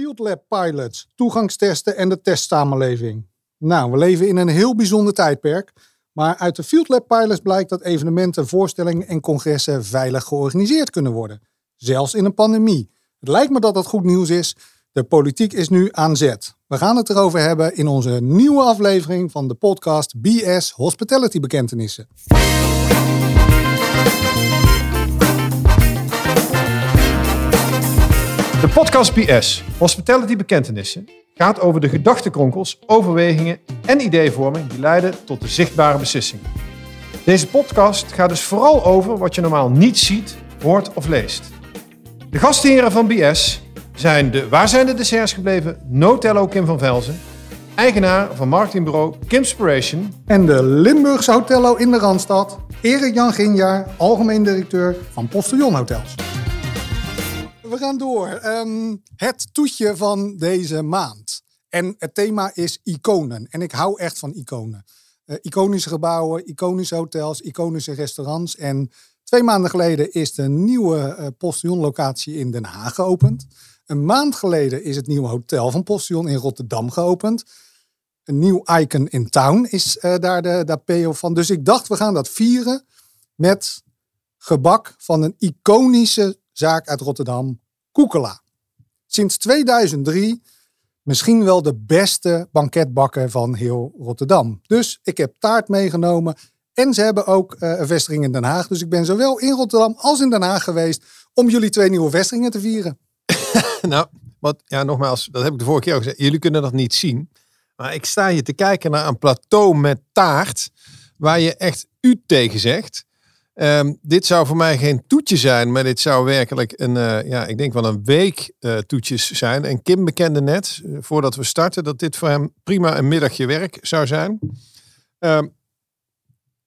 Field Lab Pilots, toegangstesten en de testsamenleving. Nou, we leven in een heel bijzonder tijdperk. Maar uit de Field Lab Pilots blijkt dat evenementen, voorstellingen en congressen veilig georganiseerd kunnen worden. Zelfs in een pandemie. Het lijkt me dat dat goed nieuws is. De politiek is nu aan zet. We gaan het erover hebben in onze nieuwe aflevering van de podcast BS Hospitality Bekentenissen. De podcast BS, Hospitality Bekentenissen, gaat over de gedachtenkronkels, overwegingen en ideevorming die leiden tot de zichtbare beslissingen. Deze podcast gaat dus vooral over wat je normaal niet ziet, hoort of leest. De gastheren van BS zijn de Waar zijn de desserts gebleven? Notello Kim van Velzen, eigenaar van marketingbureau Kimspiration En de Limburgse Hotello in de Randstad, Erik Jan Ginjaar, algemeen directeur van Postillon Hotels. We gaan door. Ehm, het toetje van deze maand. En het thema is iconen. En ik hou echt van iconen. Eh, iconische gebouwen, iconische hotels, iconische restaurants. En twee maanden geleden is de nieuwe eh, Postillon-locatie in Den Haag geopend. Een maand geleden is het nieuwe hotel van Postillon in Rotterdam geopend. Een nieuw icon in town is eh, daar de, de PO van. Dus ik dacht, we gaan dat vieren met gebak van een iconische zaak uit Rotterdam, Koekela. Sinds 2003 misschien wel de beste banketbakker van heel Rotterdam. Dus ik heb taart meegenomen. En ze hebben ook eh, een vestiging in Den Haag. Dus ik ben zowel in Rotterdam als in Den Haag geweest om jullie twee nieuwe vestigingen te vieren. Nou, wat, ja, nogmaals, dat heb ik de vorige keer al gezegd. Jullie kunnen dat niet zien. Maar ik sta hier te kijken naar een plateau met taart. Waar je echt u tegen zegt. Ehm, dit zou voor mij geen toetje zijn, maar dit zou werkelijk een, eh, ja, ik denk wel een week eh, toetjes zijn. En Kim bekende net, eh, voordat we starten, dat dit voor hem prima een middagje werk zou zijn. Ehm,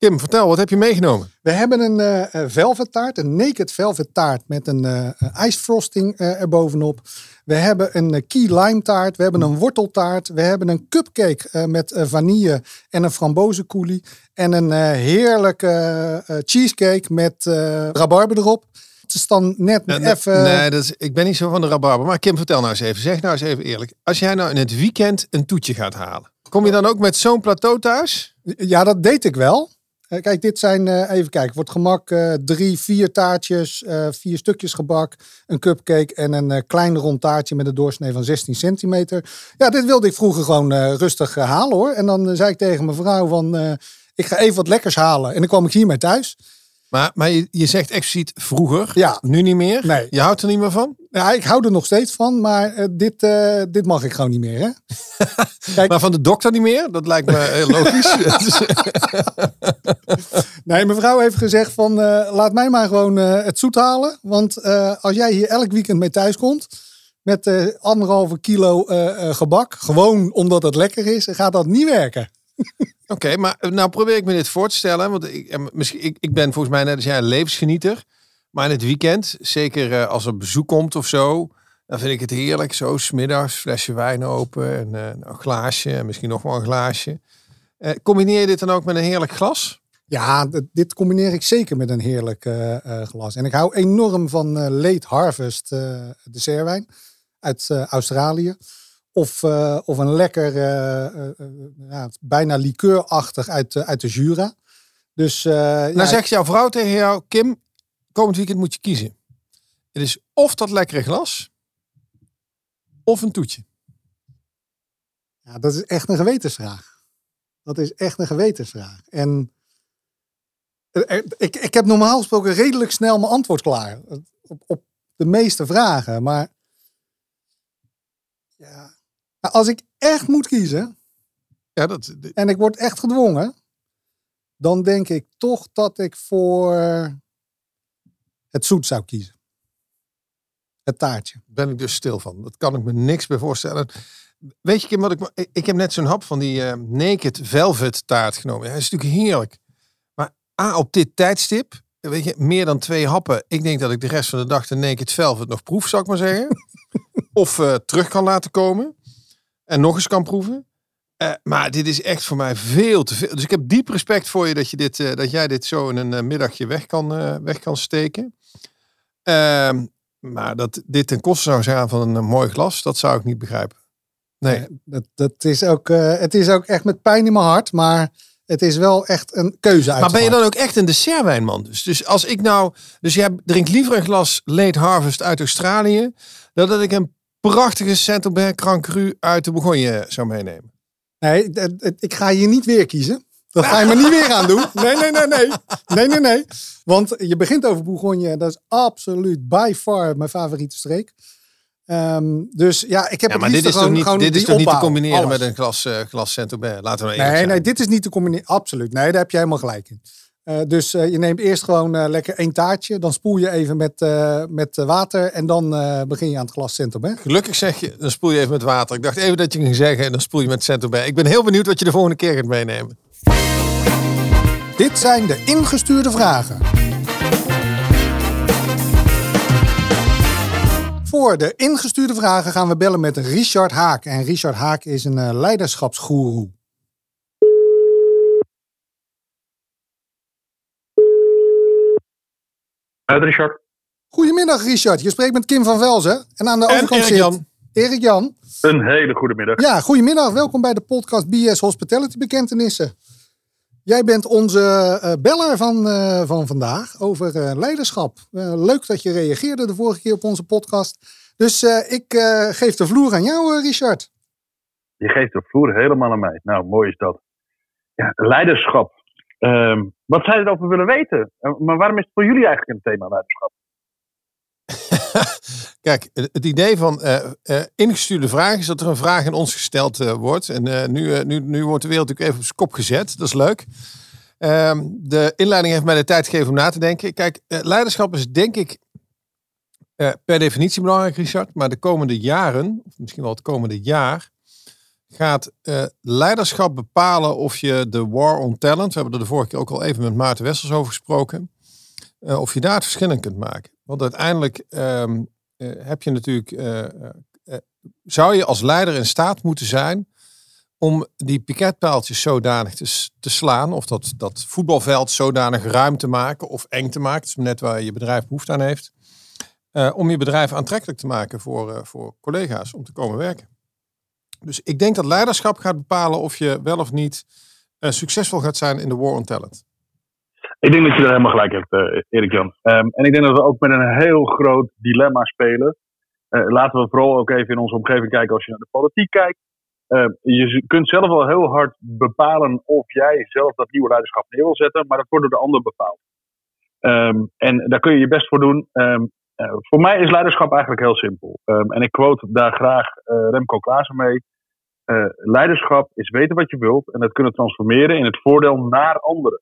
Kim, vertel, wat heb je meegenomen? We hebben een velvet taart, een naked velvet taart met een eh ijsfrosting eh, erbovenop. We hebben een key lime taart, we hebben een worteltaart, we hebben een cupcake met vanille en een frambozencoulis. En een heerlijke cheesecake met rabarber erop. Het is dan net even... nee, dat is, ik ben niet zo van de rabarber. Maar Kim, vertel nou eens even. Zeg nou eens even eerlijk. Als jij nou in het weekend een toetje gaat halen. Kom je dan ook met zo'n plateau thuis? Ja, dat deed ik wel. Eh, kijk, dit zijn, eh, even kijken, het gemak eh, drie, vier taartjes, vier stukjes gebak, een cupcake en een klein rond taartje met een doorsnee van 16 centimeter. Ja, dit wilde ik vroeger gewoon rustig halen hoor. En dan zei ik tegen mijn vrouw van, ik ga even wat lekkers halen. En dan kwam ik hiermee thuis. Maar, maar je, je zegt expliciet vroeger. Ja. Nu niet meer? Nee. Je houdt er niet meer van? Ja, ik hou er nog steeds van, maar eh, dit, eh, dit mag ik gewoon niet meer hè. Kijk, Maar van de dokter niet meer? Dat lijkt me heel logisch. Nee, mijn vrouw heeft gezegd van eh, laat mij maar gewoon eh, het zoet halen. Want eh, als jij hier elk weekend mee thuis komt met eh, anderhalve kilo eh, eh, gebak, gewoon omdat het lekker is, gaat dat niet werken. Oké, maar nou probeer ik me dit voor te stellen. Want ik, eh, misschien, ik, ik ben volgens mij net als jij een levensgenieter. Maar in het weekend, zeker eh, als er bezoek komt of zo, dan vind ik het heerlijk. Zo smiddags, flesje wijn open en eh, een glaasje en misschien nog wel een glaasje. Eh, combineer je dit dan ook met een heerlijk glas? Ja, dit combineer ik zeker met een heerlijk eh, eh, glas. En ik hou enorm van eh, Late Harvest eh dessertwijn uit eh, Australië. Of, eh, of een lekker, eh, eh, ja, bijna likeurachtig uit, uit de Jura. Dus Nou ja, zegt jouw vrouw tegen jou, Kim, komend weekend moet je kiezen. Het is of dat lekkere glas, of een toetje. Ja, dat is echt een gewetensvraag. Dat is echt een gewetensvraag. En ik, ik heb normaal gesproken redelijk snel mijn antwoord klaar. Op, op de meeste vragen. Maar ja, als ik echt moet kiezen Ja, dat, en ik word echt gedwongen. Dan denk ik toch dat ik voor het zoet zou kiezen. Het taartje. ben ik dus stil van. Dat kan ik me niks bij voorstellen. Weet je, Kim, wat ik, ik- heb net zo'n hap van die eh, Naked Velvet taart genomen. Ja, dat is natuurlijk heerlijk. Maar A, op dit tijdstip, weet je, meer dan twee happen. Ik denk dat ik de rest van de dag de Naked Velvet nog proef, zou ik maar zeggen. of eh, terug kan laten komen. En nog eens kan proeven. Eh, maar dit is echt voor mij veel te veel. Dus ik heb diep respect voor je dat, je dit, eh, dat jij dit zo in een eh, middagje weg kan, weg kan steken. Ehm, Maar dat dit ten koste zou zijn van een, mooi glas, dat zou ik niet begrijpen. Nee. Nee, dat, dat is ook, het is ook echt met pijn in mijn hart, maar het is wel echt een keuze uit. Maar ben je dan ook echt een dessertwijnman? Dus, dus als ik nou, dus jij drinkt liever een glas Late Harvest uit Australië, dan dat ik een prachtige Saint-Aubert Grand Cru uit de Bourgogne zou meenemen. Nee, het- het- ik ga hier niet weer kiezen. Dat ga je me niet weer aan doen. Nee, nee, nee, nee. Nee, nee, nee. Want je begint over Bourgogne. Dat is absoluut by far mijn favoriete streek. Ehm, dus ja, ik heb Ja, het maar dit liefst is toch niet, gewoon dit is toch niet te combineren alles. met een glas, eh, glas Saint-Aubert? Laten we nou eerlijk Nee, zijn. nee, dit is niet te combineren. Absoluut. Nee, daar heb je helemaal gelijk in. Eh, dus eh, je neemt eerst gewoon eh, lekker één taartje. Dan spoel je even met, met water. En dan begin je aan het glas Saint-Aubert. Gelukkig zeg je, dan spoel je even met water. Ik dacht even dat je ging zeggen, en dan spoel je met Saint-Aubert. Ik ben heel benieuwd wat je de volgende keer gaat meenemen. Dit zijn de ingestuurde vragen. Voor de ingestuurde vragen gaan we bellen met Richard Haak. En Richard Haak is een leiderschapsgoeroe. Uit Richard. Goedemiddag Richard, je spreekt met Kim van Velzen. En aan de En overkant Erik zit Jan. Erik Jan. Een hele goede middag. Ja, goedemiddag. Welkom bij de podcast BS Hospitality Bekentenissen. Jij bent onze eh, beller van, eh, van vandaag over eh, leiderschap. Leuk dat je reageerde de vorige keer op onze podcast. Dus eh, ik eh, geef de vloer aan jou, eh, Richard. Je geeft de vloer helemaal aan mij. Nou, mooi is dat. Ja, leiderschap. Ehm, wat je erover willen weten? Maar waarom is het voor jullie eigenlijk een thema leiderschap? Kijk, het idee van eh, eh, ingestuurde vragen is dat er een vraag aan ons gesteld eh, wordt. En nu, nu, nu wordt de wereld natuurlijk even op zijn kop gezet. Dat is leuk. Ehm, de inleiding heeft mij de tijd gegeven om na te denken. Kijk, leiderschap is denk ik per definitie belangrijk, Richard. Maar de komende jaren, of misschien wel het komende jaar, gaat eh, leiderschap bepalen of je de war on talent, we hebben er de vorige keer ook al even met Maarten Wessels over gesproken, eh, of je daar het verschil in kunt maken. Want uiteindelijk ehm, eh, heb je natuurlijk, zou je als leider in staat moeten zijn om die piketpaaltjes zodanig te, te slaan, of dat, dat voetbalveld zodanig ruim te maken of eng te maken, net waar je bedrijf behoefte aan heeft, om je bedrijf aantrekkelijk te maken voor, voor collega's om te komen werken. Dus ik denk dat leiderschap gaat bepalen of je wel of niet eh, succesvol gaat zijn in de war on talent. Ik denk dat je er helemaal gelijk hebt, eh, Erik-Jan. Ehm, en ik denk dat we ook met een heel groot dilemma spelen. Eh, laten we vooral ook even in onze omgeving kijken als je naar de politiek kijkt. Eh, je kunt zelf wel heel hard bepalen of jij zelf dat nieuwe leiderschap neer wil zetten, maar dat wordt door de ander bepaald. Ehm, en daar kun je je best voor doen. Ehm, voor mij is leiderschap eigenlijk heel simpel. Ehm, en ik quote daar graag Remco Klaassen mee. Eh, leiderschap is weten wat je wilt en dat kunnen transformeren in het voordeel naar anderen.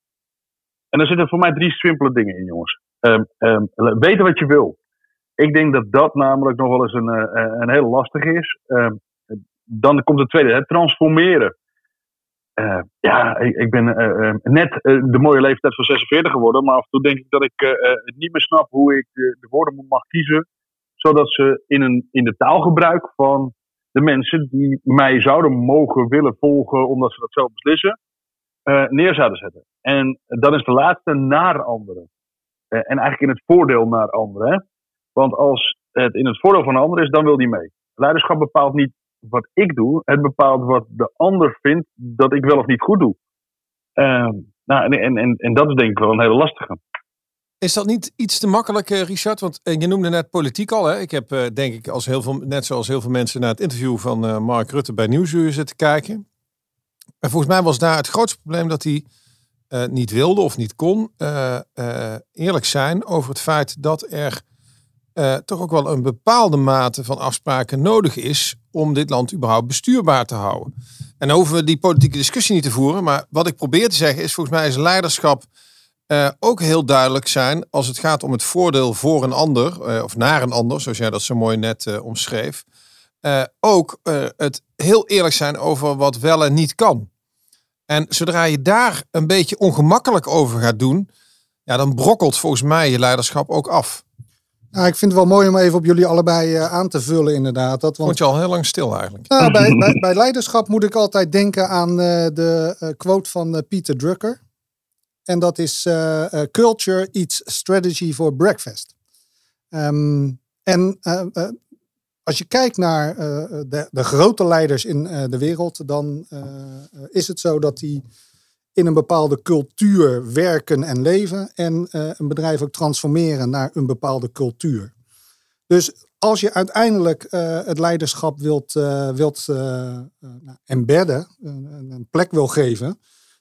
En er zitten voor mij drie simpele dingen in, jongens. Ehm, ehm, weten wat je wil. Ik denk dat dat namelijk nog wel eens een, eh, een hele lastige is. Ehm, dan komt het tweede, het transformeren. Eh, ja, ik, ik ben eh, eh, net eh, de mooie leeftijd van 46 geworden, maar af en toe denk ik dat ik eh, eh, niet meer snap hoe ik de, de woorden mag kiezen, zodat ze in, een, in de taalgebruik van de mensen die mij zouden mogen willen volgen, omdat ze dat zelf beslissen, eh, neer zouden zetten. En dan is de laatste naar anderen. Eh, en eigenlijk in het voordeel naar anderen. Want als het in het voordeel van een ander is, dan wil die mee. Leiderschap bepaalt niet wat ik doe, het bepaalt wat de ander vindt dat ik wel of niet goed doe. Ehm, nou, en, en, en dat is denk ik wel een hele lastige. Is dat niet iets te makkelijk, eh, Richard? Want eh, je noemde net politiek al. Hè? Ik heb eh, denk ik, als heel veel, net zoals heel veel mensen, naar het interview van Mark Rutte bij Nieuwsuur zitten kijken. En volgens mij was daar het grootste probleem dat hij niet wilde of niet kon eerlijk zijn over het feit dat er toch ook wel een bepaalde mate van afspraken nodig is om dit land überhaupt bestuurbaar te houden. En hoeven we die politieke discussie niet te voeren. Maar wat ik probeer te zeggen is, volgens mij is leiderschap eh, ook heel duidelijk zijn als het gaat om het voordeel voor een ander, eh, of naar een ander, zoals jij dat zo mooi net eh, omschreef. Ook het heel eerlijk zijn over wat wel en niet kan. En zodra je daar een beetje ongemakkelijk over gaat doen, ja, dan brokkelt volgens mij je leiderschap ook af. Nou, ik vind het wel mooi om even op jullie allebei aan te vullen, inderdaad. Dat, want je al heel lang stil eigenlijk. Nou, bij, bij, bij leiderschap moet ik altijd denken aan de quote van Peter Drucker. En dat is eh, eh, Culture eats strategy for breakfast. Ehm, En uh, als je kijkt naar de, de, grote leiders in de wereld, dan is het zo dat die in een bepaalde cultuur werken en leven en een bedrijf ook transformeren naar een bepaalde cultuur. Dus als je uiteindelijk het leiderschap wilt, wilt nou, embedden, een plek wil geven,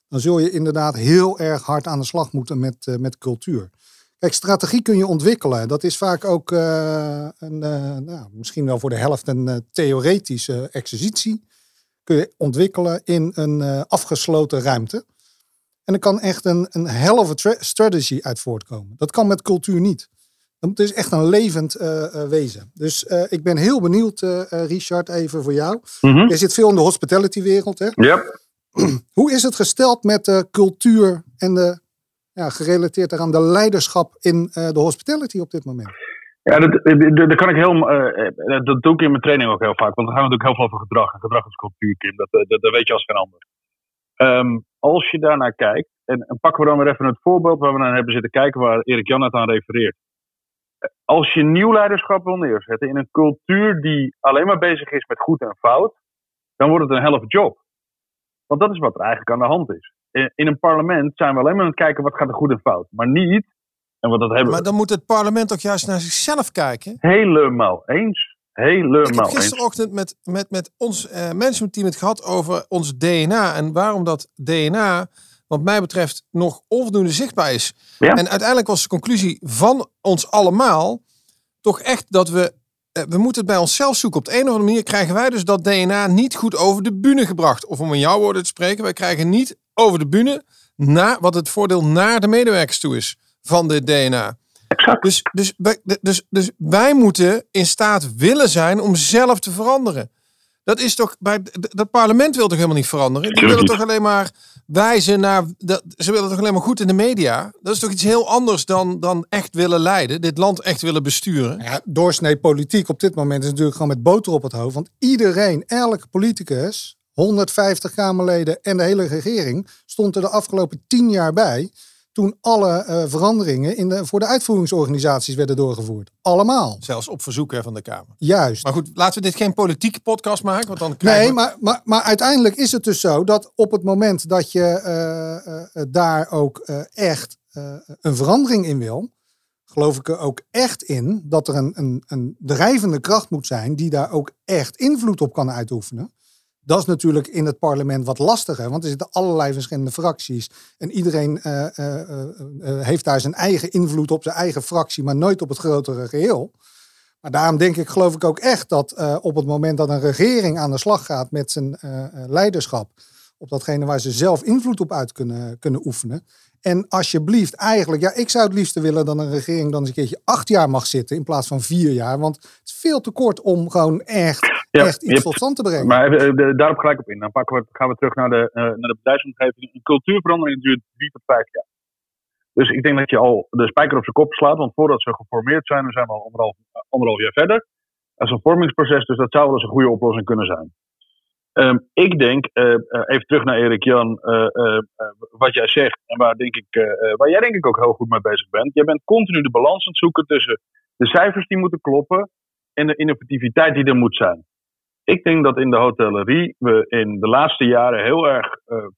dan zul je inderdaad heel erg hard aan de slag moeten met, uh, met cultuur. Kijk, strategie kun je ontwikkelen. Dat is vaak ook uh, een, uh, nou, misschien wel voor de helft een theoretische exercitie. Kun je ontwikkelen in een afgesloten ruimte. En er kan echt een, een hell of a strategy uit voortkomen. Dat kan met cultuur niet. Het is echt een levend wezen. Dus ik ben heel benieuwd, Richard, even voor jou. Mm Je zit veel in de hospitality wereld, hè? Ja. Hoe is het gesteld met de cultuur en de, ja, gerelateerd eraan de leiderschap in uh, de hospitality op dit moment? Ja, dat, dat, kan ik heel, uh, dat doe ik in mijn training ook heel vaak. Want we gaan natuurlijk heel veel over gedrag. En gedrag is cultuur, Kim. Dat, dat, dat weet je als geen ander. Um, als je daarnaar kijkt, en, en, pakken we dan weer even het voorbeeld waar we naar hebben zitten kijken, waar Erik Jan het aan refereert. Als je nieuw leiderschap wil neerzetten in een cultuur die alleen maar bezig is met goed en fout, dan wordt het een helft job. Want dat is wat er eigenlijk aan de hand is. In een parlement zijn we alleen maar aan het kijken wat gaat er goed en fout. Maar niet, en wat dat hebben Maar dan moet het parlement ook juist naar zichzelf kijken. Helemaal eens. Helemaal eens. Ik heb gisterochtend met, met, met ons uh, managementteam het gehad over ons DNA. En waarom dat DNA, wat mij betreft, nog onvoldoende zichtbaar is. Ja. En uiteindelijk was de conclusie van ons allemaal toch echt dat we eh, we moeten het bij onszelf zoeken. Op de een of andere manier krijgen wij dus dat DNA niet goed over de bühne gebracht. Of om in jouw woorden te spreken, wij krijgen niet over de bühne naar wat het voordeel naar de medewerkers toe is van dit DNA. Dus, dus, dus, dus wij moeten in staat willen zijn om zelf te veranderen. Dat is toch bij dat parlement wil toch helemaal niet veranderen? Die willen toch alleen maar wijzen naar. Dat, ze willen toch alleen maar goed in de media? Dat is toch iets heel anders dan, dan echt willen leiden, dit land echt willen besturen? Ja, doorsnee politiek op dit moment is natuurlijk gewoon met boter op het hoofd. Want iedereen, elke politicus, 150 Kamerleden en de hele regering stond er de afgelopen tien jaar bij toen alle uh, veranderingen in de, voor de uitvoeringsorganisaties werden doorgevoerd. Allemaal. Zelfs op verzoek van de Kamer. Juist. Maar goed, laten we dit geen politieke podcast maken. Want dan nee, maar, maar, maar uiteindelijk is het dus zo dat op het moment dat je uh, uh, daar ook echt een verandering in wil, geloof ik er ook echt in dat er een, een, een drijvende kracht moet zijn die daar ook echt invloed op kan uitoefenen. Dat is natuurlijk in het parlement wat lastiger, want er zitten allerlei verschillende fracties. En iedereen uh, uh, uh, heeft daar zijn eigen invloed op zijn eigen fractie, maar nooit op het grotere geheel. Maar daarom denk ik, geloof ik ook echt dat op het moment dat een regering aan de slag gaat met zijn leiderschap, op datgene waar ze zelf invloed op uit kunnen, kunnen oefenen. En alsjeblieft, eigenlijk, ja, ik zou het liefst willen dat een regering dan eens een keertje acht jaar mag zitten in plaats van vier jaar. Want het is veel te kort om gewoon echt ja, echt iets tot stand te brengen. Maar uh, daarop gelijk op in. Dan pakken we, gaan we terug naar de, uh, naar de bedrijfsomgeving. Een cultuurverandering duurt drie tot vijf jaar. Dus ik denk dat je al de spijker op zijn kop slaat. Want voordat ze geformeerd zijn, dan zijn we al anderhalf, anderhalf jaar verder. Dat is een vormingsproces, dus dat zou wel eens een goede oplossing kunnen zijn. Um, ik denk, uh, even terug naar Erik Jan, wat jij zegt en waar, denk ik, waar jij denk ik ook heel goed mee bezig bent. Jij bent continu de balans aan het zoeken tussen de cijfers die moeten kloppen en de innovativiteit die er moet zijn. Ik denk dat in de hotellerie we in de laatste jaren heel erg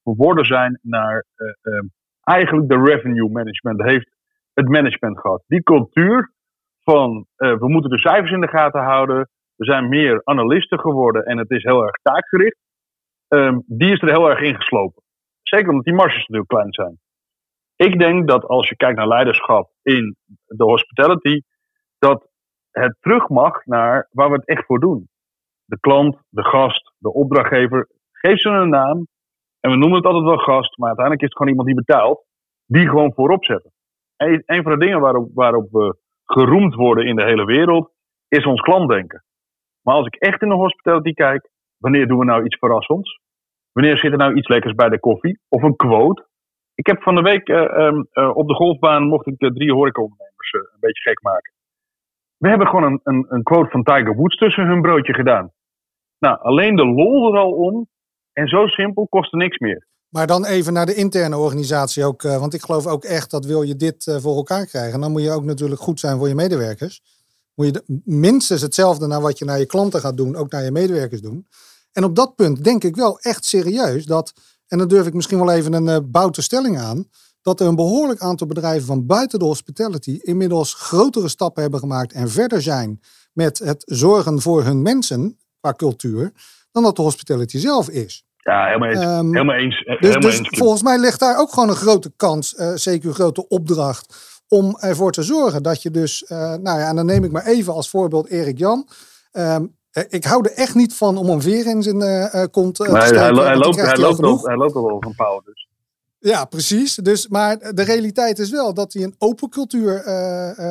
verworden zijn naar uh, eigenlijk de revenue management. Heeft het management gehad. Die cultuur van we moeten de cijfers in de gaten houden. We zijn meer analisten geworden en het is heel erg taakgericht. Um, die is er heel erg ingeslopen. Zeker omdat die marges natuurlijk klein zijn. Ik denk dat als je kijkt naar leiderschap in de hospitality, dat het terug mag naar waar we het echt voor doen de klant, de gast, de opdrachtgever. Geef ze een naam. En we noemen het altijd wel gast, maar uiteindelijk is het gewoon iemand die betaalt. Die gewoon voorop zetten. En een van de dingen waarop, waarop we geroemd worden in de hele wereld, is ons klantdenken. Maar als ik echt in de hospitality kijk, wanneer doen we nou iets verrassends? Wanneer zit er nou iets lekkers bij de koffie? Of een quote? Ik heb van de week uh, uh, op de golfbaan mocht ik de drie horecaondernemers een beetje gek maken. We hebben gewoon een, een, een quote van Tiger Woods tussen hun broodje gedaan. Nou, alleen de lol er al om. En zo simpel kostte niks meer. Maar dan even naar de interne organisatie ook. Want ik geloof ook echt dat wil je dit voor elkaar krijgen. Dan moet je ook natuurlijk goed zijn voor je medewerkers. Moet je minstens hetzelfde naar wat je naar je klanten gaat doen, ook naar je medewerkers doen. En op dat punt denk ik wel echt serieus dat, en dan durf ik misschien wel even een eh boute stelling aan, dat er een behoorlijk aantal bedrijven van buiten de hospitality inmiddels grotere stappen hebben gemaakt en verder zijn met het zorgen voor hun mensen qua cultuur, dan dat de hospitality zelf is. Ja, helemaal eens. Ehm, helemaal eens. eh, Dus, helemaal dus eens. volgens mij ligt daar ook gewoon een grote kans, eh, zeker een grote opdracht, om ervoor te zorgen dat je dus, eh, nou ja, en dan neem ik maar even als voorbeeld Erik Jan. Ehm, eh, ik hou er echt niet van om een veer in zijn eh, kont te Nee, steken. hij, lo- hij loopt, hij, al loopt hij loopt al wel van Pauw. Dus. Ja, precies. Dus, maar de realiteit is wel dat hij een open cultuur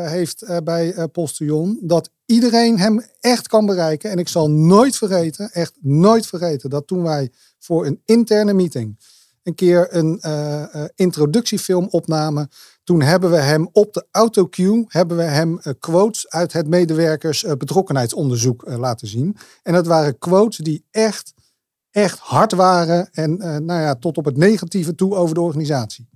heeft bij Postillon. Dat iedereen hem echt kan bereiken. En ik zal nooit vergeten, echt nooit vergeten, dat toen wij voor een interne meeting een keer een eh, introductiefilm opnamen. Toen hebben we hem op de autocue hebben we hem eh, quotes uit het medewerkers betrokkenheidsonderzoek laten zien. En dat waren quotes die echt echt hard waren en nou ja, tot op het negatieve toe over de organisatie.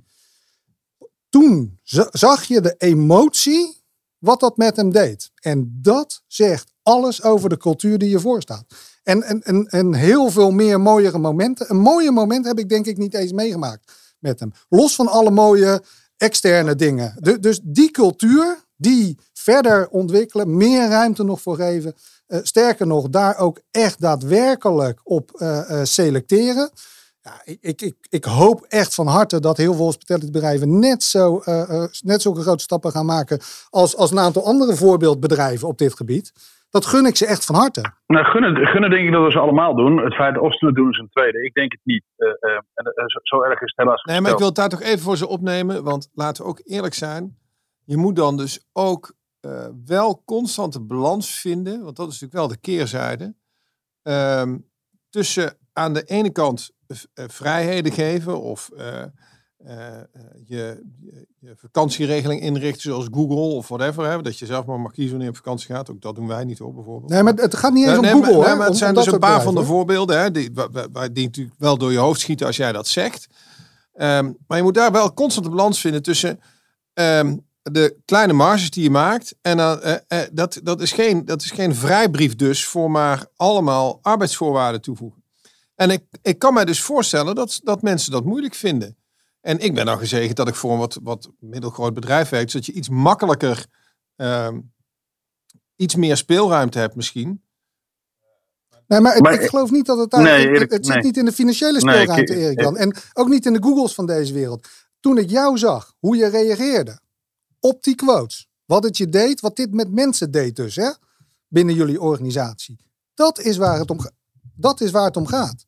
Toen za- zag je de emotie wat dat met hem deed. En dat zegt alles over de cultuur die je voorstaat. En, en, en, en heel veel meer mooiere momenten. Een mooie moment heb ik denk ik niet eens meegemaakt met hem. Los van alle mooie externe dingen. Du- dus die cultuur, die verder ontwikkelen, meer ruimte nog voor geven. Eh, sterker nog, daar ook echt daadwerkelijk op eh, eh, selecteren. Ja, ik, ik, ik, hoop echt van harte dat heel veel hospitalitybedrijven net, zo, net zulke grote stappen gaan maken als, als een aantal andere voorbeeldbedrijven op dit gebied. Dat gun ik ze echt van harte. Nou, gunnen, gunnen denk ik dat we ze allemaal doen. Het feit of ze het doen is een tweede. Ik denk het niet. Eh, eh, en, eh, zo, zo erg is het helaas Nee, maar ik wil het daar toch even voor ze opnemen. Want laten we ook eerlijk zijn. Je moet dan dus ook eh, wel constante balans vinden. Want dat is natuurlijk wel de keerzijde. ehm, tussen aan de ene kant vrijheden geven. Of je, je, je vakantieregeling inrichten zoals Google of whatever. Hè, dat je zelf maar mag kiezen wanneer je op vakantie gaat. Ook dat doen wij niet hoor bijvoorbeeld. Nee, maar het gaat niet eens Nee, om nee, Google. maar, nee, maar het om- zijn om dus een paar van de voorbeelden hè, die, wa- wa- wa- die natuurlijk wel door je hoofd schieten als jij dat zegt. Ehm, maar je moet daar wel constant de balans vinden tussen ehm, de kleine marges die je maakt. En eh, eh, dat, dat, is geen, dat is geen vrijbrief dus voor maar allemaal arbeidsvoorwaarden toevoegen. En ik, ik kan mij dus voorstellen dat, dat mensen dat moeilijk vinden. En ik ben nou gezegend dat ik voor een wat, wat middelgroot bedrijf werk. Zodat je iets makkelijker, ehm, iets meer speelruimte hebt misschien. Nee, maar, het- Maar- ik geloof niet dat het daar. Nee, het- Erik, het zit nee. niet in de financiële Nee, speelruimte, ik- Erik ik- dan. En ook niet in de Googles van deze wereld. Toen ik jou zag, hoe je reageerde op die quotes. Wat het je deed, wat dit met mensen deed dus, hè? Binnen jullie organisatie. Dat is waar het om, dat is waar het om gaat.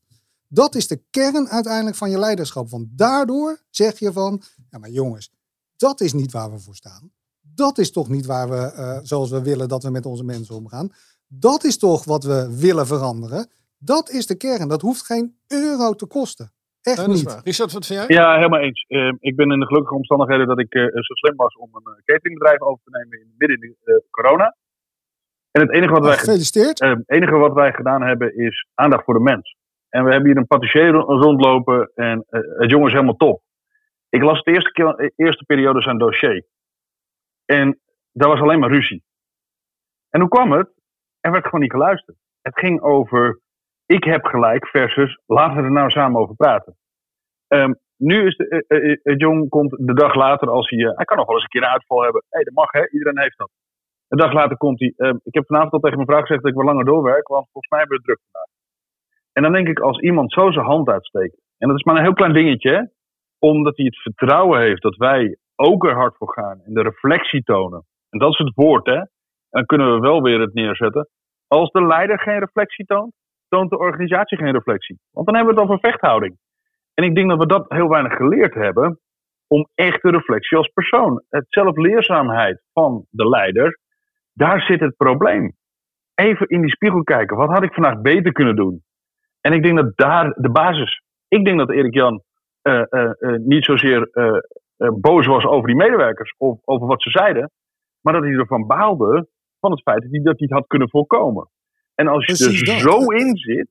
Dat is de kern uiteindelijk van je leiderschap. Want daardoor zeg je van, ja maar jongens, dat is niet waar we voor staan. Dat is toch niet waar we, eh, zoals we willen dat we met onze mensen omgaan. Dat is toch wat we willen veranderen. Dat is de kern. Dat hoeft geen euro te kosten. Echt Ja, dat niet. waar. Richard, wat vind jij? Ja, helemaal eens. Eh, ik ben in de gelukkige omstandigheden dat ik eh, zo slim was om een eh, cateringbedrijf over te nemen in, midden in de eh, corona. En het enige wat, wij, Gefeliciteerd. het enige wat wij gedaan hebben is aandacht voor de mens. En we hebben hier een patissier ro- rondlopen en eh, het jongen is helemaal top. Ik las de eerste, keer, eh, eerste periode zijn dossier. En daar was alleen maar ruzie. En hoe kwam het? Er werd gewoon niet geluisterd. Het ging over ik heb gelijk versus laten we er nou samen over praten. Ehm, nu is de, eh, John komt de dag later als hij, hij kan nog wel eens een keer een uitval hebben. Hé, dat mag hè, iedereen heeft dat. Een dag later komt hij, ehm, ik heb vanavond al tegen mijn vrouw gezegd dat ik wel langer doorwerk, want volgens mij hebben we het druk vandaag. En dan denk ik, als iemand zo zijn hand uitsteekt, en dat is maar een heel klein dingetje, omdat hij het vertrouwen heeft dat wij ook er hard voor gaan en de reflectie tonen. En dat is het woord, hè. Dan kunnen we wel weer het neerzetten. Als de leider geen reflectie toont, toont de organisatie geen reflectie. Want dan hebben we het over vechthouding. En ik denk dat we dat heel weinig geleerd hebben om echte reflectie als persoon. Het zelfleerzaamheid van de leider, daar zit het probleem. Even in die spiegel kijken. Wat had ik vandaag beter kunnen doen? En ik denk dat daar de basis. Ik denk dat Erik Jan eh, eh, eh, niet zozeer boos was over die medewerkers of over wat ze zeiden, maar dat hij ervan baalde van het feit dat hij dat niet had kunnen voorkomen. En als je Precies er dat. zo in zit,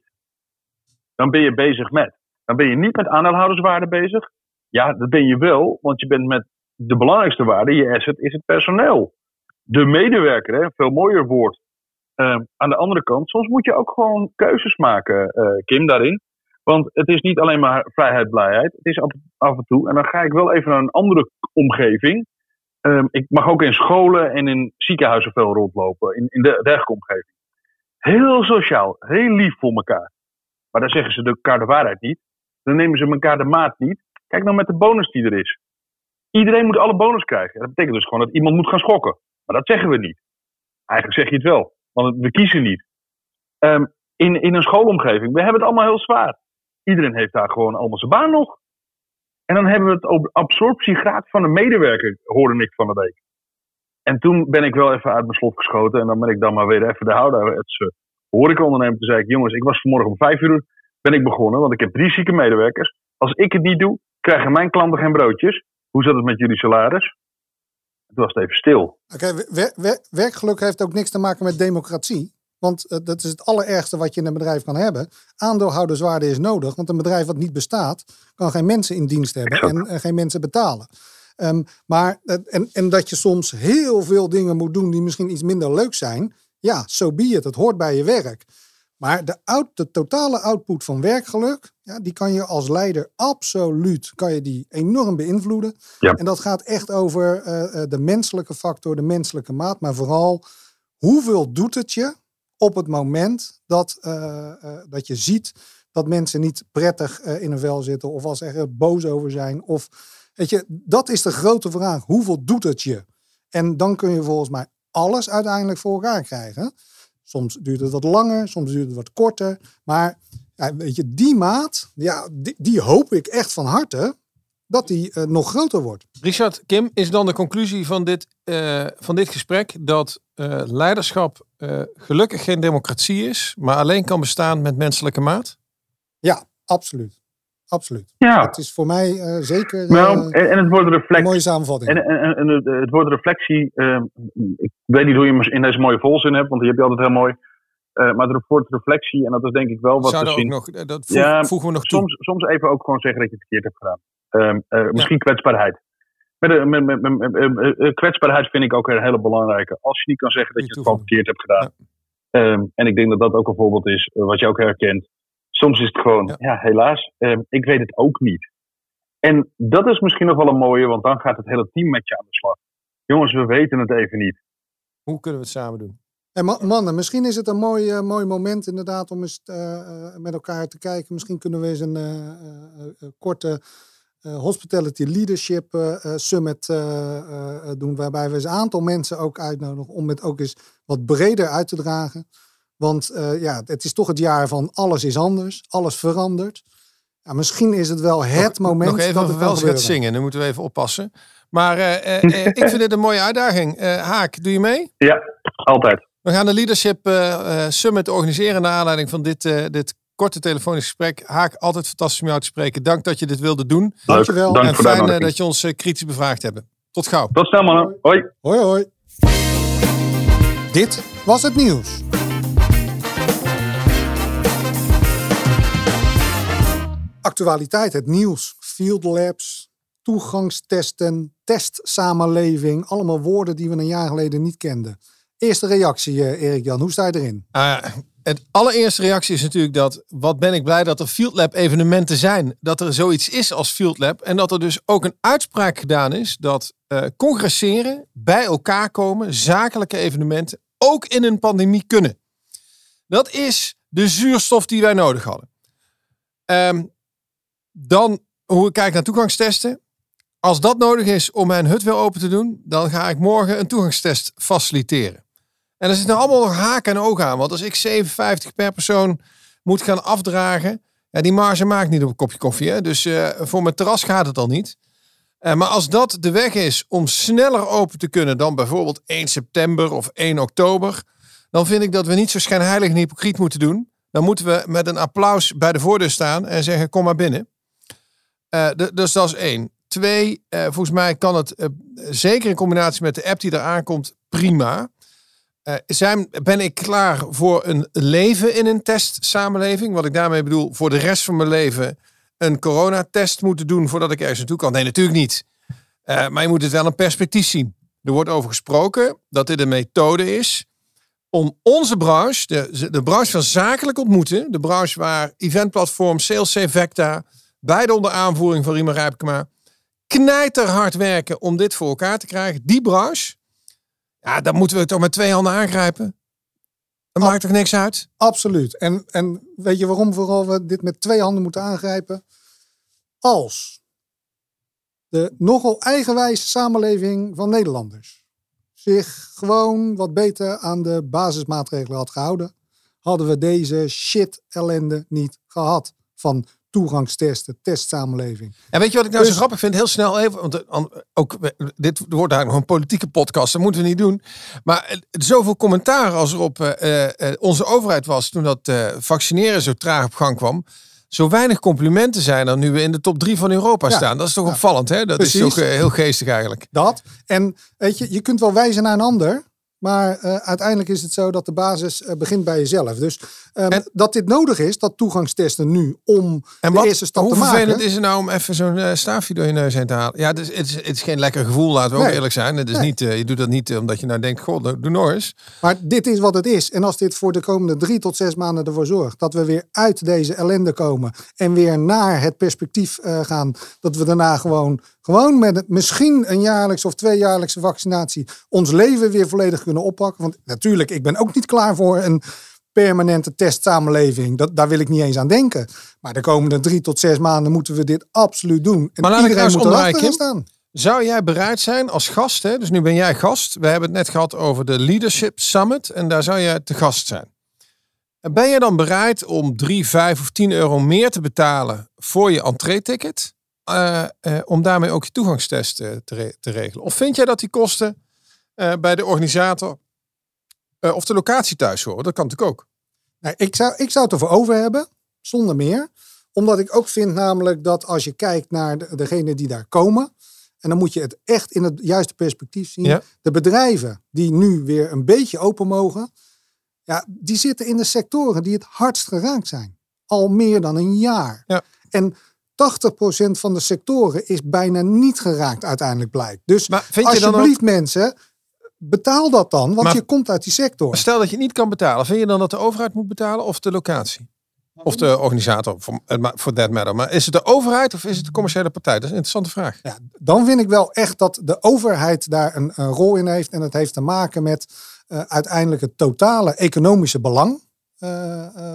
dan ben je bezig met. Dan ben je niet met aandeelhouderswaarde bezig. Ja, dat ben je wel, want je bent met de belangrijkste waarde, je asset, is het personeel. de medewerker, hè, veel mooier woord. Ehm, aan de andere kant, soms moet je ook gewoon keuzes maken, eh, Kim, daarin. Want het is niet alleen maar vrijheid, blijheid. Het is af, en toe. En dan ga ik wel even naar een andere omgeving. Ehm, ik mag ook in scholen en in ziekenhuizen veel rondlopen. In, in de dergelijke omgeving. Heel sociaal, heel lief voor elkaar. Maar dan zeggen ze elkaar de waarheid niet. Dan nemen ze elkaar de maat niet. Kijk nou met de bonus die er is. Iedereen moet alle bonus krijgen. Dat betekent dus gewoon dat iemand moet gaan schokken. Maar dat zeggen we niet. Eigenlijk zeg je het wel. Want we kiezen niet. Ehm, in, in een schoolomgeving, we hebben het allemaal heel zwaar. Iedereen heeft daar gewoon allemaal zijn baan nog. En dan hebben we het over absorptiegraad van een medewerker, hoorde ik van de week. En toen ben ik wel even uit mijn slot geschoten. En dan ben ik dan maar weer even de horeca horecaondernemer. Toen zei ik, jongens, ik was vanmorgen om vijf uur ben ik begonnen. Want ik heb drie zieke medewerkers. Als ik het niet doe, krijgen mijn klanten geen broodjes. Hoe zat het met jullie salaris? Toen was het even stil. Oké, werkgeluk heeft ook niks te maken met democratie. Want uh, dat is het allerergste wat je in een bedrijf kan hebben. Aandeelhouderswaarde is nodig, want een bedrijf wat niet bestaat, kan geen mensen in dienst hebben en, en, geen mensen betalen. Um, maar, uh, en, en dat je soms heel veel dingen moet doen die misschien iets minder leuk zijn. Ja, zo so be it. Het hoort bij je werk. Maar de, out, de totale output van werkgeluk, ja, die kan je als leider absoluut kan je die enorm beïnvloeden. Ja. En dat gaat echt over uh, de menselijke factor, de menselijke maat. Maar vooral, hoeveel doet het je op het moment dat, uh, uh, dat je ziet dat mensen niet prettig in een vel zitten of als er boos over zijn. Of, weet je, dat is de grote vraag. Hoeveel doet het je? En dan kun je volgens mij alles uiteindelijk voor elkaar krijgen. Soms duurt het wat langer, soms duurt het wat korter. Maar ja, weet je, die maat, ja, die, die, hoop ik echt van harte dat die uh, nog groter wordt. Richard, Kim, is dan de conclusie van dit, uh, van dit gesprek dat uh, leiderschap gelukkig geen democratie is, maar alleen kan bestaan met menselijke maat? Ja, absoluut. Absoluut. Ja. Het is voor mij uh, zeker nou, en, en, het wordt reflectie. een mooie samenvatting. En, en, en het, het wordt reflectie. Uh, ik weet niet hoe je hem in deze mooie volzin hebt, want die heb je altijd heel mooi. Uh, maar het wordt reflectie en dat is denk ik wel wat Zou we zien. Nog, dat voeg, ja, voegen we nog toe. Soms, soms even ook gewoon zeggen dat je het verkeerd hebt gedaan. Ehm, misschien ja. kwetsbaarheid. Met, met, met, met, kwetsbaarheid vind ik ook een hele belangrijke. Als je niet kan zeggen dat je het gewoon verkeerd hebt gedaan. Ja. Um, en ik denk dat dat ook een voorbeeld is, wat je ook herkent soms is het gewoon, ja, ja helaas, eh, ik weet het ook niet. En dat is misschien nog wel een mooie, want dan gaat het hele team met je aan de slag. Jongens, we weten het even niet. Hoe kunnen we het samen doen? En mannen, misschien is het een mooi, uh, mooi moment inderdaad om eens uh, met elkaar te kijken. Misschien kunnen we eens een uh, korte Hospitality Leadership Summit doen. Waarbij we eens een aantal mensen ook uitnodigen om het ook eens wat breder uit te dragen. Want uh, ja, het is toch het jaar van alles is anders, alles verandert. Ja, misschien is het wel het nog, moment. Nog even dat het wel gaat zingen, dan moeten we even oppassen. Maar uh, uh, ik vind dit een mooie uitdaging. Haak, doe je mee? Ja, altijd. We gaan de Leadership Summit organiseren naar aanleiding van dit, dit korte telefonisch gesprek. Haak, altijd fantastisch om jou te spreken. Dank dat je dit wilde doen. Dankjewel. Dank en fijn dat je ons kritisch bevraagd hebt. Tot gauw. Tot snel mannen. Hoi. Hoi hoi. Dit was het nieuws. Actualiteit, het nieuws, field labs, toegangstesten, testsamenleving. Allemaal woorden die we een jaar geleden niet kenden. Eerste reactie, uh, Erik-Jan, hoe sta je erin? Uh, het allereerste reactie is natuurlijk dat, wat ben ik blij dat er Field Lab evenementen zijn. Dat er zoiets is als Field Lab. En dat er dus ook een uitspraak gedaan is dat uh, congresseren, bij elkaar komen, zakelijke evenementen, ook in een pandemie kunnen. Dat is de zuurstof die wij nodig hadden. Um, dan hoe ik kijk naar toegangstesten. Als dat nodig is om mijn hut weer open te doen, dan ga ik morgen een toegangstest faciliteren. En er zitten allemaal nog haken en ogen aan. Want als ik 57 per persoon moet gaan afdragen, ja, die marge maakt niet op een kopje koffie. Hè? Dus uh, voor mijn terras gaat het al niet. Uh, maar als dat de weg is om sneller open te kunnen dan bijvoorbeeld 1 september of 1 oktober, dan vind ik dat we niet zo schijnheilig en hypocriet moeten doen. Dan moeten we met een applaus bij de voordeur staan en zeggen: kom maar binnen. Uh, dus dat is één. Twee, uh, volgens mij kan het uh, zeker in combinatie met de app die eraan komt, prima. zijn, ben ik klaar voor een leven in een testsamenleving? Wat ik daarmee bedoel, voor de rest van mijn leven een coronatest moeten doen voordat ik ergens naartoe kan? Nee, natuurlijk niet. maar je moet het wel een perspectief zien. Er wordt over gesproken dat dit een methode is om onze branche, de, de branche van zakelijk ontmoeten, de branche waar eventplatform, Sales Vecta, beide onder aanvoering van Riemer Rijpkema, knijterhard werken om dit voor elkaar te krijgen. Die branche, ja, dan moeten we toch met twee handen aangrijpen. Dat maakt toch niks uit? Absoluut. En, en weet je waarom vooral we dit met twee handen moeten aangrijpen? Als de nogal eigenwijze samenleving van Nederlanders zich gewoon wat beter aan de basismaatregelen had gehouden, hadden we deze shit ellende niet gehad van toegangstesten, testsamenleving. En weet je wat ik nou Dus- zo grappig vind? Heel snel even, want eh, ook eh, dit wordt eigenlijk nog een politieke podcast, dat moeten we niet doen. Maar eh, zoveel commentaar als er op onze overheid was toen dat vaccineren zo traag op gang kwam. Zo weinig complimenten zijn er nu we in de top drie van Europa Ja. staan. Dat is toch Ja. opvallend, hè? Dat is toch heel geestig eigenlijk. Dat. En weet je, je kunt wel wijzen naar een ander. Maar eh, uiteindelijk is het zo dat de basis eh, begint bij jezelf. Dus ehm, En- dat dit nodig is, dat toegangstesten nu, om En de eerste stap hoe te maken. vervelend is het nou om even zo'n eh, staafje door je neus heen te halen? Ja, het is, het is, het is geen lekker gevoel, laten we ook eerlijk zijn. Het is Nee. niet, je doet dat niet omdat je nou denkt, goh, doe nog eens. Maar dit is wat het is. En als dit voor de komende drie tot zes maanden ervoor zorgt dat we weer uit deze ellende komen en weer naar het perspectief gaan, dat we daarna gewoon, gewoon met misschien een jaarlijkse of tweejaarlijkse vaccinatie ons leven weer volledig kunnen oppakken. Want natuurlijk, ik ben ook niet klaar voor een permanente testsamenleving. Dat, daar wil ik niet eens aan denken. Maar de komende drie tot zes maanden moeten we dit absoluut doen. En Maar laat ik iedereen nou eens moet staan. Zou jij bereid zijn als gast, hè? dus nu ben jij gast, we hebben het net gehad over de Leadership Summit en daar zou jij te gast zijn. En Ben je dan bereid om 3, 5 of 10 euro meer te betalen voor je entree-ticket? eh, eh, om daarmee ook je toegangstest eh, te, re- te regelen? Of vind jij dat die kosten bij de organisator eh, of de locatie thuis horen? Dat kan natuurlijk ook. Nee, ik, zou, ik zou het ervoor over hebben, zonder meer. Omdat ik ook vind namelijk dat als je kijkt naar de, degenen die daar komen. En dan moet je het echt in het juiste perspectief zien. Ja. De bedrijven die nu weer een beetje open mogen. Ja, die zitten in de sectoren die het hardst geraakt zijn. Al meer dan een jaar. Ja. En 80% van de sectoren is bijna niet geraakt uiteindelijk blijkt. Dus Maar vind je dan ook- alsjeblieft mensen, betaal dat dan. Want Maar- je komt uit die sector. Stel dat je niet kan betalen, vind je dan dat de overheid moet betalen of de locatie? Of de organisator, voor that matter. Maar is het de overheid of is het de commerciële partij? Dat is een interessante vraag. Ja, dan vind ik wel echt dat de overheid daar een, een rol in heeft. En het heeft te maken met eh, uiteindelijk het totale economische belang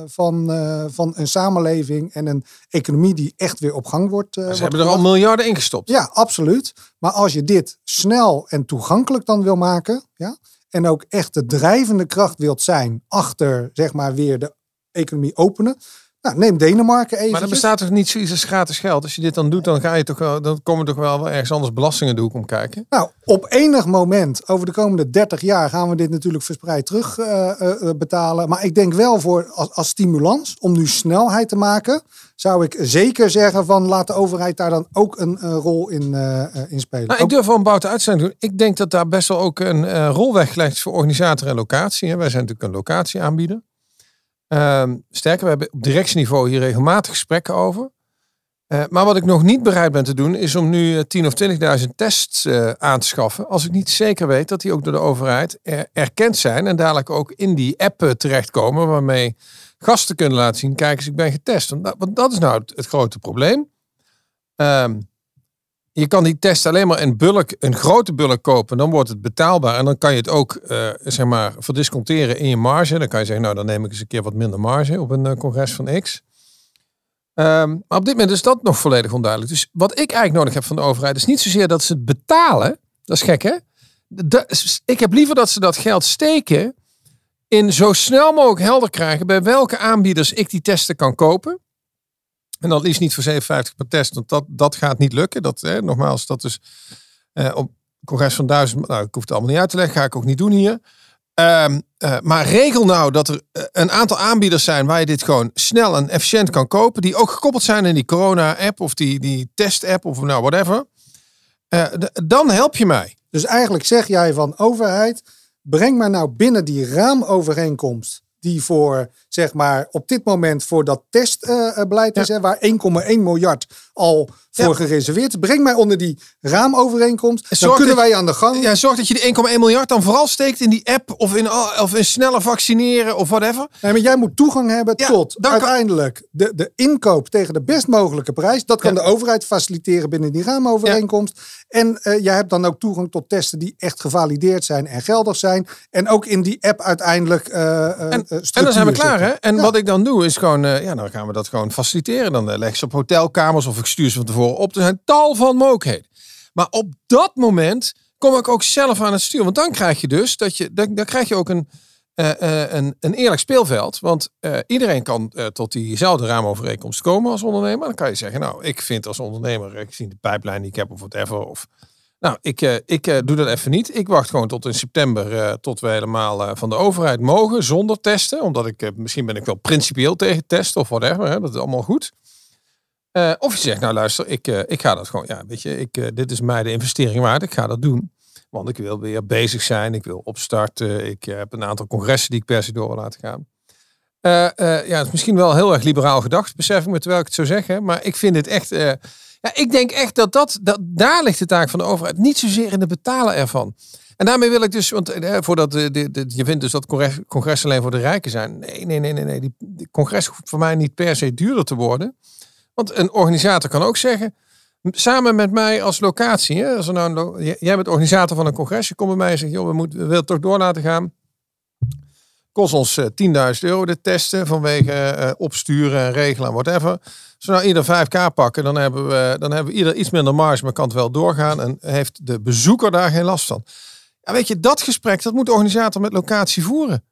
van, eh, van een samenleving en een economie die echt weer op gang wordt. eh, Ze wordt hebben er al miljarden in gestopt. Ja, absoluut. Maar als je dit snel en toegankelijk dan wil maken, ja, en ook echt de drijvende kracht wilt zijn achter, zeg maar, weer de economie openen. Nou, neem Denemarken even. Maar er bestaat toch niet zoiets als gratis geld? Als je dit dan doet, dan, ga je toch wel, dan komen toch wel wel ergens anders belastingen de hoek om kijken. Nou, op enig moment over de komende 30 jaar gaan we dit natuurlijk verspreid terug eh, eh, betalen. Maar ik denk wel voor als, als stimulans om nu snelheid te maken, zou ik zeker zeggen van laat de overheid daar dan ook een eh, rol in, eh, eh, in spelen. Nou, ik durf wel een boute uitzending doen. Ik denk dat daar best wel ook een eh, rol weggelegd is voor organisator en locatie. Hè. Wij zijn natuurlijk een locatieaanbieder. Ehm, sterker, we hebben op directieniveau hier regelmatig gesprekken over. Eh, maar wat ik nog niet bereid ben te doen, is om nu eh, 10.000 of 20.000 tests eh, aan te schaffen. Als ik niet zeker weet dat die ook door de overheid er- erkend zijn. En dadelijk ook in die app eh, terechtkomen. Waarmee gasten kunnen laten zien, kijk eens, ik ben getest. Want dat, is nou het, grote probleem. Ehm, je kan die test alleen maar in bulk, een grote bulk kopen. Dan wordt het betaalbaar. En dan kan je het ook, eh, zeg maar, verdisconteren in je marge. Dan kan je zeggen, nou, dan neem ik eens een keer wat minder marge op een eh, congres van X. Ehm, maar op dit moment is dat nog volledig onduidelijk. Dus wat ik eigenlijk nodig heb van de overheid is niet zozeer dat ze het betalen. Dat is gek, hè? Ik heb liever dat ze dat geld steken in zo snel mogelijk helder krijgen bij welke aanbieders ik die testen kan kopen. En dan liefst niet voor 57 per test, want dat, dat gaat niet lukken. Dat, hè, nogmaals, dat is eh, op congres van duizend. Nou, ik hoef het allemaal niet uit te leggen, ga ik ook niet doen hier. Ehm, eh, maar regel nou dat er eh, een aantal aanbieders zijn waar je dit gewoon snel en efficiënt kan kopen. Die ook gekoppeld zijn in die corona-app of die, die test-app of nou whatever. D- dan help je mij. Dus eigenlijk zeg jij van overheid, breng maar nou binnen die raamovereenkomst die voor zeg maar, op dit moment voor dat testbeleid is, hè, waar 1,1 miljard al voor gereserveerd is. Breng mij onder die raamovereenkomst. Dan kunnen wij aan de gang. Ja, zorg dat je die 1,1 miljard dan vooral steekt in die app of in, of in sneller vaccineren of whatever. Nee, maar jij moet toegang hebben tot uiteindelijk de, de inkoop tegen de best mogelijke prijs. Dat kan de overheid faciliteren binnen die raamovereenkomst. En eh, jij hebt dan ook toegang tot testen die echt gevalideerd zijn en geldig zijn. En ook in die app uiteindelijk eh eh, En, eh, en dan zijn we structuur hè? En Ja. wat ik dan doe, is gewoon, eh, ja, dan gaan we dat gewoon faciliteren. Dan eh, leg ik ze op hotelkamers of ik stuur ze van tevoren op. Er zijn tal van mogelijkheden. Maar op dat moment kom ik ook zelf aan het stuur. Want dan krijg je dus, dat je, dan, dan krijg je ook een, eh, een, een eerlijk speelveld. Want iedereen kan tot diezelfde raamovereenkomst komen als ondernemer. Dan kan je zeggen, nou, ik vind als ondernemer, ik zie de pijplijn die ik heb of whatever. Of, nou, ik, eh, ik eh, doe dat even niet. Ik wacht gewoon tot in september, eh, tot we helemaal van de overheid mogen, zonder testen. Omdat ik, misschien ben ik wel principieel tegen testen of whatever. Hè, dat is allemaal goed. Of je zegt, nou luister, ik, ik ga dat gewoon, ja, weet je, ik, dit is mij de investering waard. Ik ga dat doen. Want ik wil weer bezig zijn. Ik wil opstarten. Ik heb een aantal congressen die ik per se door wil laten gaan. Ja, het is misschien wel heel erg liberaal gedacht, besef ik terwijl ik het zo zeg. Hè, maar ik vind het echt. Ja, ik denk echt dat, dat, dat daar ligt de taak van de overheid. Niet zozeer in het betalen ervan. En daarmee wil ik dus, want eh, voordat de, je vindt dus dat congres, congres alleen voor de rijken zijn. Nee, nee, nee, nee, nee. Die, congres hoeft voor mij niet per se duurder te worden. Want een organisator kan ook zeggen, samen met mij als locatie. Hè, als nou een jij bent organisator van een congres. Je komt bij mij en zegt, joh, we, moeten, we willen toch door laten gaan. Kost ons eh, 10.000 euro de testen vanwege eh, opsturen en regelen en whatever. Als we nou ieder 5k pakken, dan hebben we, dan hebben we ieder iets minder marge, maar kan het wel doorgaan. En heeft de bezoeker daar geen last van. Ja, weet je, dat gesprek, dat moet de organisator met locatie voeren.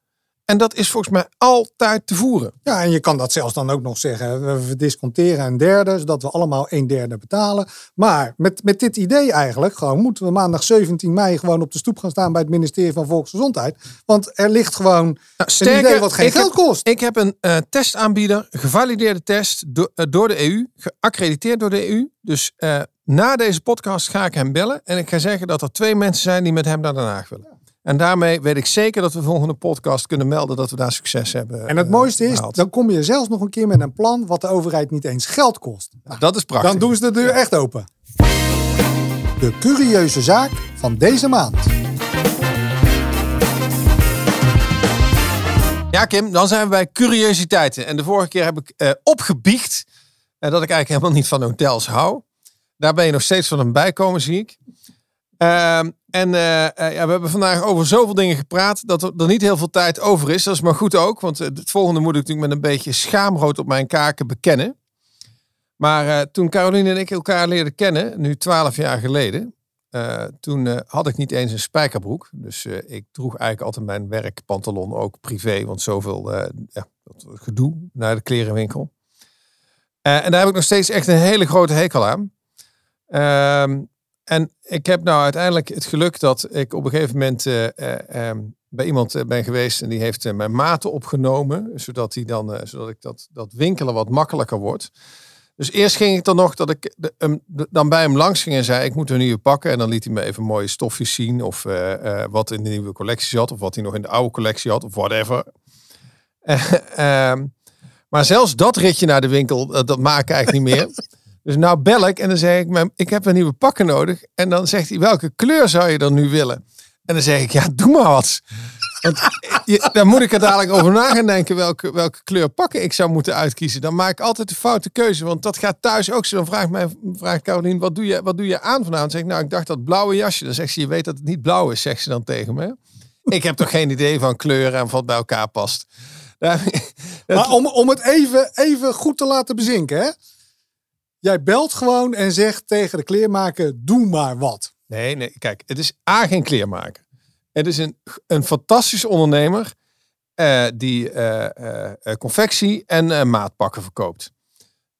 En dat is volgens mij altijd te voeren. Ja, en je kan dat zelfs dan ook nog zeggen. We verdisconteren een derde, zodat we allemaal een derde betalen. Maar met, met dit idee eigenlijk, gewoon moeten we maandag 17 mei gewoon op de stoep gaan staan bij het ministerie van Volksgezondheid. Want er ligt gewoon Nou, een idee wat geen geld heb, kost. Ik heb een eh, testaanbieder, gevalideerde test do- eh, door de EU, geaccrediteerd door de EU. Dus eh, na deze podcast ga ik hem bellen en ik ga zeggen dat er twee mensen zijn die met hem naar Den Haag willen. En daarmee weet ik zeker dat we de volgende podcast kunnen melden dat we daar succes hebben. En het eh, mooiste is, behaald. dan kom je zelfs nog een keer met een plan wat de overheid niet eens geld kost. Nou, dat is prachtig. dan doen ze de deur echt open. De curieuze zaak van deze maand. Ja, Kim, dan zijn we bij curiositeiten. En de vorige keer heb ik eh, opgebiecht eh, dat ik eigenlijk helemaal niet van hotels hou. Daar ben je nog steeds van een bijkomen, zie ik. Ehm, en eh, eh, ja, we hebben vandaag over zoveel dingen gepraat dat er, niet heel veel tijd over is. Dat is maar goed ook, want eh, het volgende moet ik natuurlijk met een beetje schaamrood op mijn kaken bekennen. Maar toen Caroline en ik elkaar leerden kennen, nu twaalf jaar geleden, toen had ik niet eens een spijkerbroek. Dus ik droeg eigenlijk altijd mijn werkpantalon ook privé. Want zoveel ja, gedoe naar de klerenwinkel. En daar heb ik nog steeds echt een hele grote hekel aan. En ik heb nou uiteindelijk het geluk dat ik op een gegeven moment eh, eh, ehm, bij iemand eh, ben geweest. En die heeft mijn maten opgenomen. Zodat, die dan, zodat ik dat, dat winkelen wat makkelijker wordt. Dus eerst ging ik dan nog dat ik de- dan bij hem langs ging en zei: Ik moet een nieuwe pakken. En dan liet hij me even mooie stofjes zien. Of wat in de nieuwe collectie zat. Of wat hij nog in de oude collectie had. Of whatever. Eh, ehm, maar zelfs dat ritje naar de winkel, dat maak ik eigenlijk niet meer. Dus nou bel ik en dan zeg ik: "Mijn- Ik heb een nieuwe pakken nodig. En dan zegt hij: Welke kleur zou je dan nu willen? En dan zeg ik: Ja, doe maar wat. Want daar moet ik er dadelijk over na gaan denken welke, welke kleur pakken ik zou moeten uitkiezen. Dan maak ik altijd de foute keuze. Want dat gaat thuis ook zo. Dan vraagt, mij, vraagt Caroline, wat doe, je, wat doe je aan vanavond? Dan zeg ik, nou, ik dacht dat blauwe jasje. Dan zegt ze, je weet dat het niet blauw is, zegt ze dan tegen me. Ik heb toch geen idee van kleuren en wat bij elkaar past. Maar om, om het even, even goed te laten bezinken, hè? Jij belt gewoon en zegt tegen de kleermaker, doe maar wat. Nee, nee, kijk, het is A, geen kleermaker. Het is een, een fantastische ondernemer eh, die eh, confectie en maatpakken verkoopt.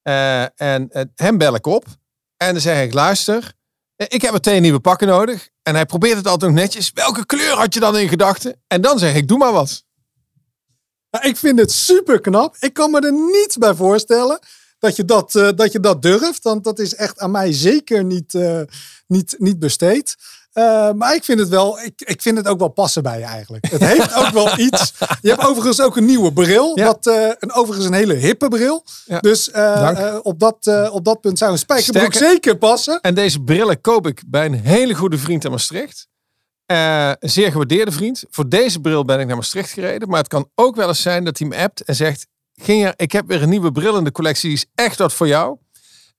En hem bel ik op en dan zeg ik, luister, ik heb meteen nieuwe pakken nodig. En hij probeert het altijd nog netjes. Welke kleur had je dan in gedachten? En dan zeg ik, doe maar wat. Nou, ik vind het super knap. Ik kan me er niets bij voorstellen dat je dat, eh, dat, je dat durft. Want dat is echt aan mij zeker niet, eh, niet, niet besteed. Eh, maar ik vind het wel, ik, ik vind het ook wel passen bij je eigenlijk. Het heeft ook wel iets. Je hebt overigens ook een nieuwe bril. Ja. Wat, eh, een, overigens een hele hippe bril. Ja. Dus op, dat, op dat punt zou een spijkerbroek Sterker- zeker passen. En deze brillen koop ik bij een hele goede vriend in Maastricht. Een zeer gewaardeerde vriend. Voor deze bril ben ik naar Maastricht gereden. Maar het kan ook wel eens zijn dat hij me appt en zegt... Ginja, ik heb weer een nieuwe bril in de collectie. Die is echt wat voor jou.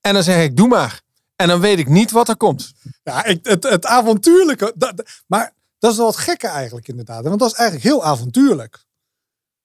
En dan zeg ik, doe maar. En dan weet ik niet wat er komt. Ja, ik, het, het avontuurlijke. dat- maar dat is wel het gekke eigenlijk inderdaad. Want dat is eigenlijk heel avontuurlijk.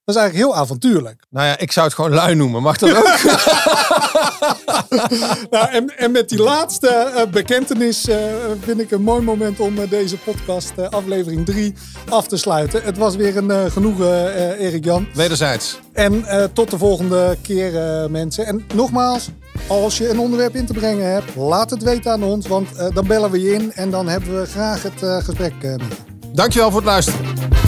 Dat is eigenlijk heel avontuurlijk. Nou ja, ik zou het gewoon lui noemen. Mag dat ook? Nou, en, en met die laatste eh, bekentenis eh, vind ik een mooi moment om eh, deze podcast, aflevering 3, af te sluiten. Het was weer een genoegen, Erik Jan. Wederzijds. En tot de volgende keer, mensen. En nogmaals, als je een onderwerp in te brengen hebt, laat het weten aan ons. Want dan bellen we je in en dan hebben we graag het gesprek met je. Dankjewel voor het luisteren.